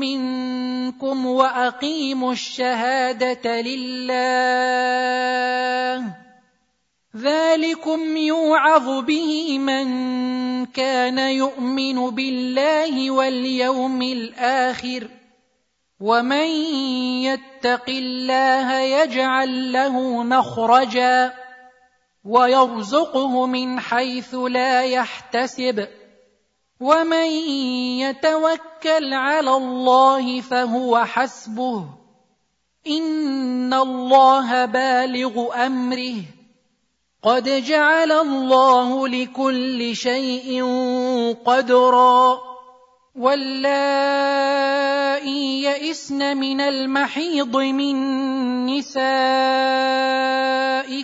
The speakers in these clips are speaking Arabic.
منكم وأقيموا الشهادة لله. ذلكم يوعظ به من كان يؤمن بالله واليوم الآخر. ومن يتق الله يجعل له مخرجا ويرزقه من حيث لا يحتسب. ومن يتوكل على الله فهو حسبه. إن الله بالغ أمره. قد جعل الله لكل شيء قدرا. واللائي يئسن من المحيض من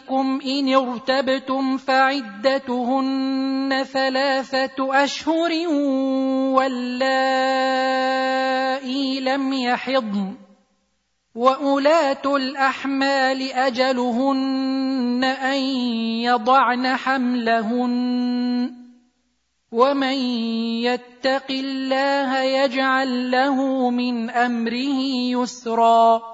نسائكم ان ارتبتم فعدتهن ثلاثة اشهر واللائي لم يحضن واولات الاحمال اجلهن ان يضعن حملهن ومن يتق الله يجعل له من امره يسرا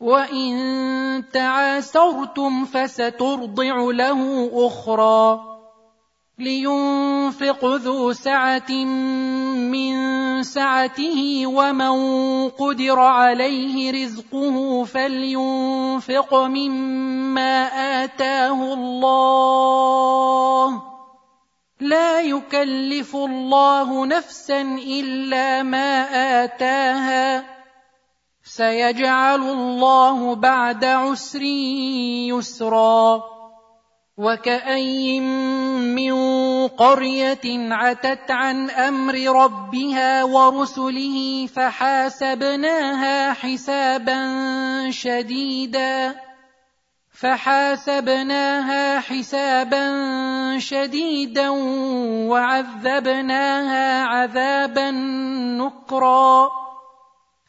وان تعاسرتم فسترضع له أخرى لينفق ذو سعه من سعته ومن قدر عليه رزقه فلينفق مما اتاه الله لا يكلف الله نفسا الا ما اتاها سيجعل الله بعد عسر يسرا وكاين من قرية عتت عن أمر ربها ورسله فحاسبناها حسابا شديدا فحاسبناها حسابا شديدا وعذبناها عذابا نكرا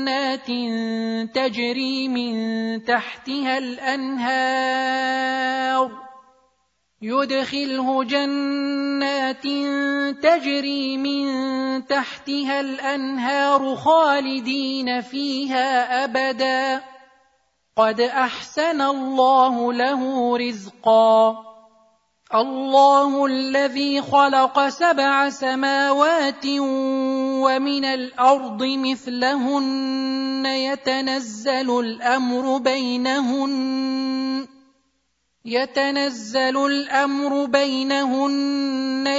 جنات تجري من تحتها الأنهار. يدخله جنات تجري من تحتها الأنهار خالدين فيها أبدا. قد أحسن الله له رزقا. الله الذي خلق سبع سماوات ومن الأرض مثلهن يتنزل الأمر بينهن يتنزل الأمر بينهن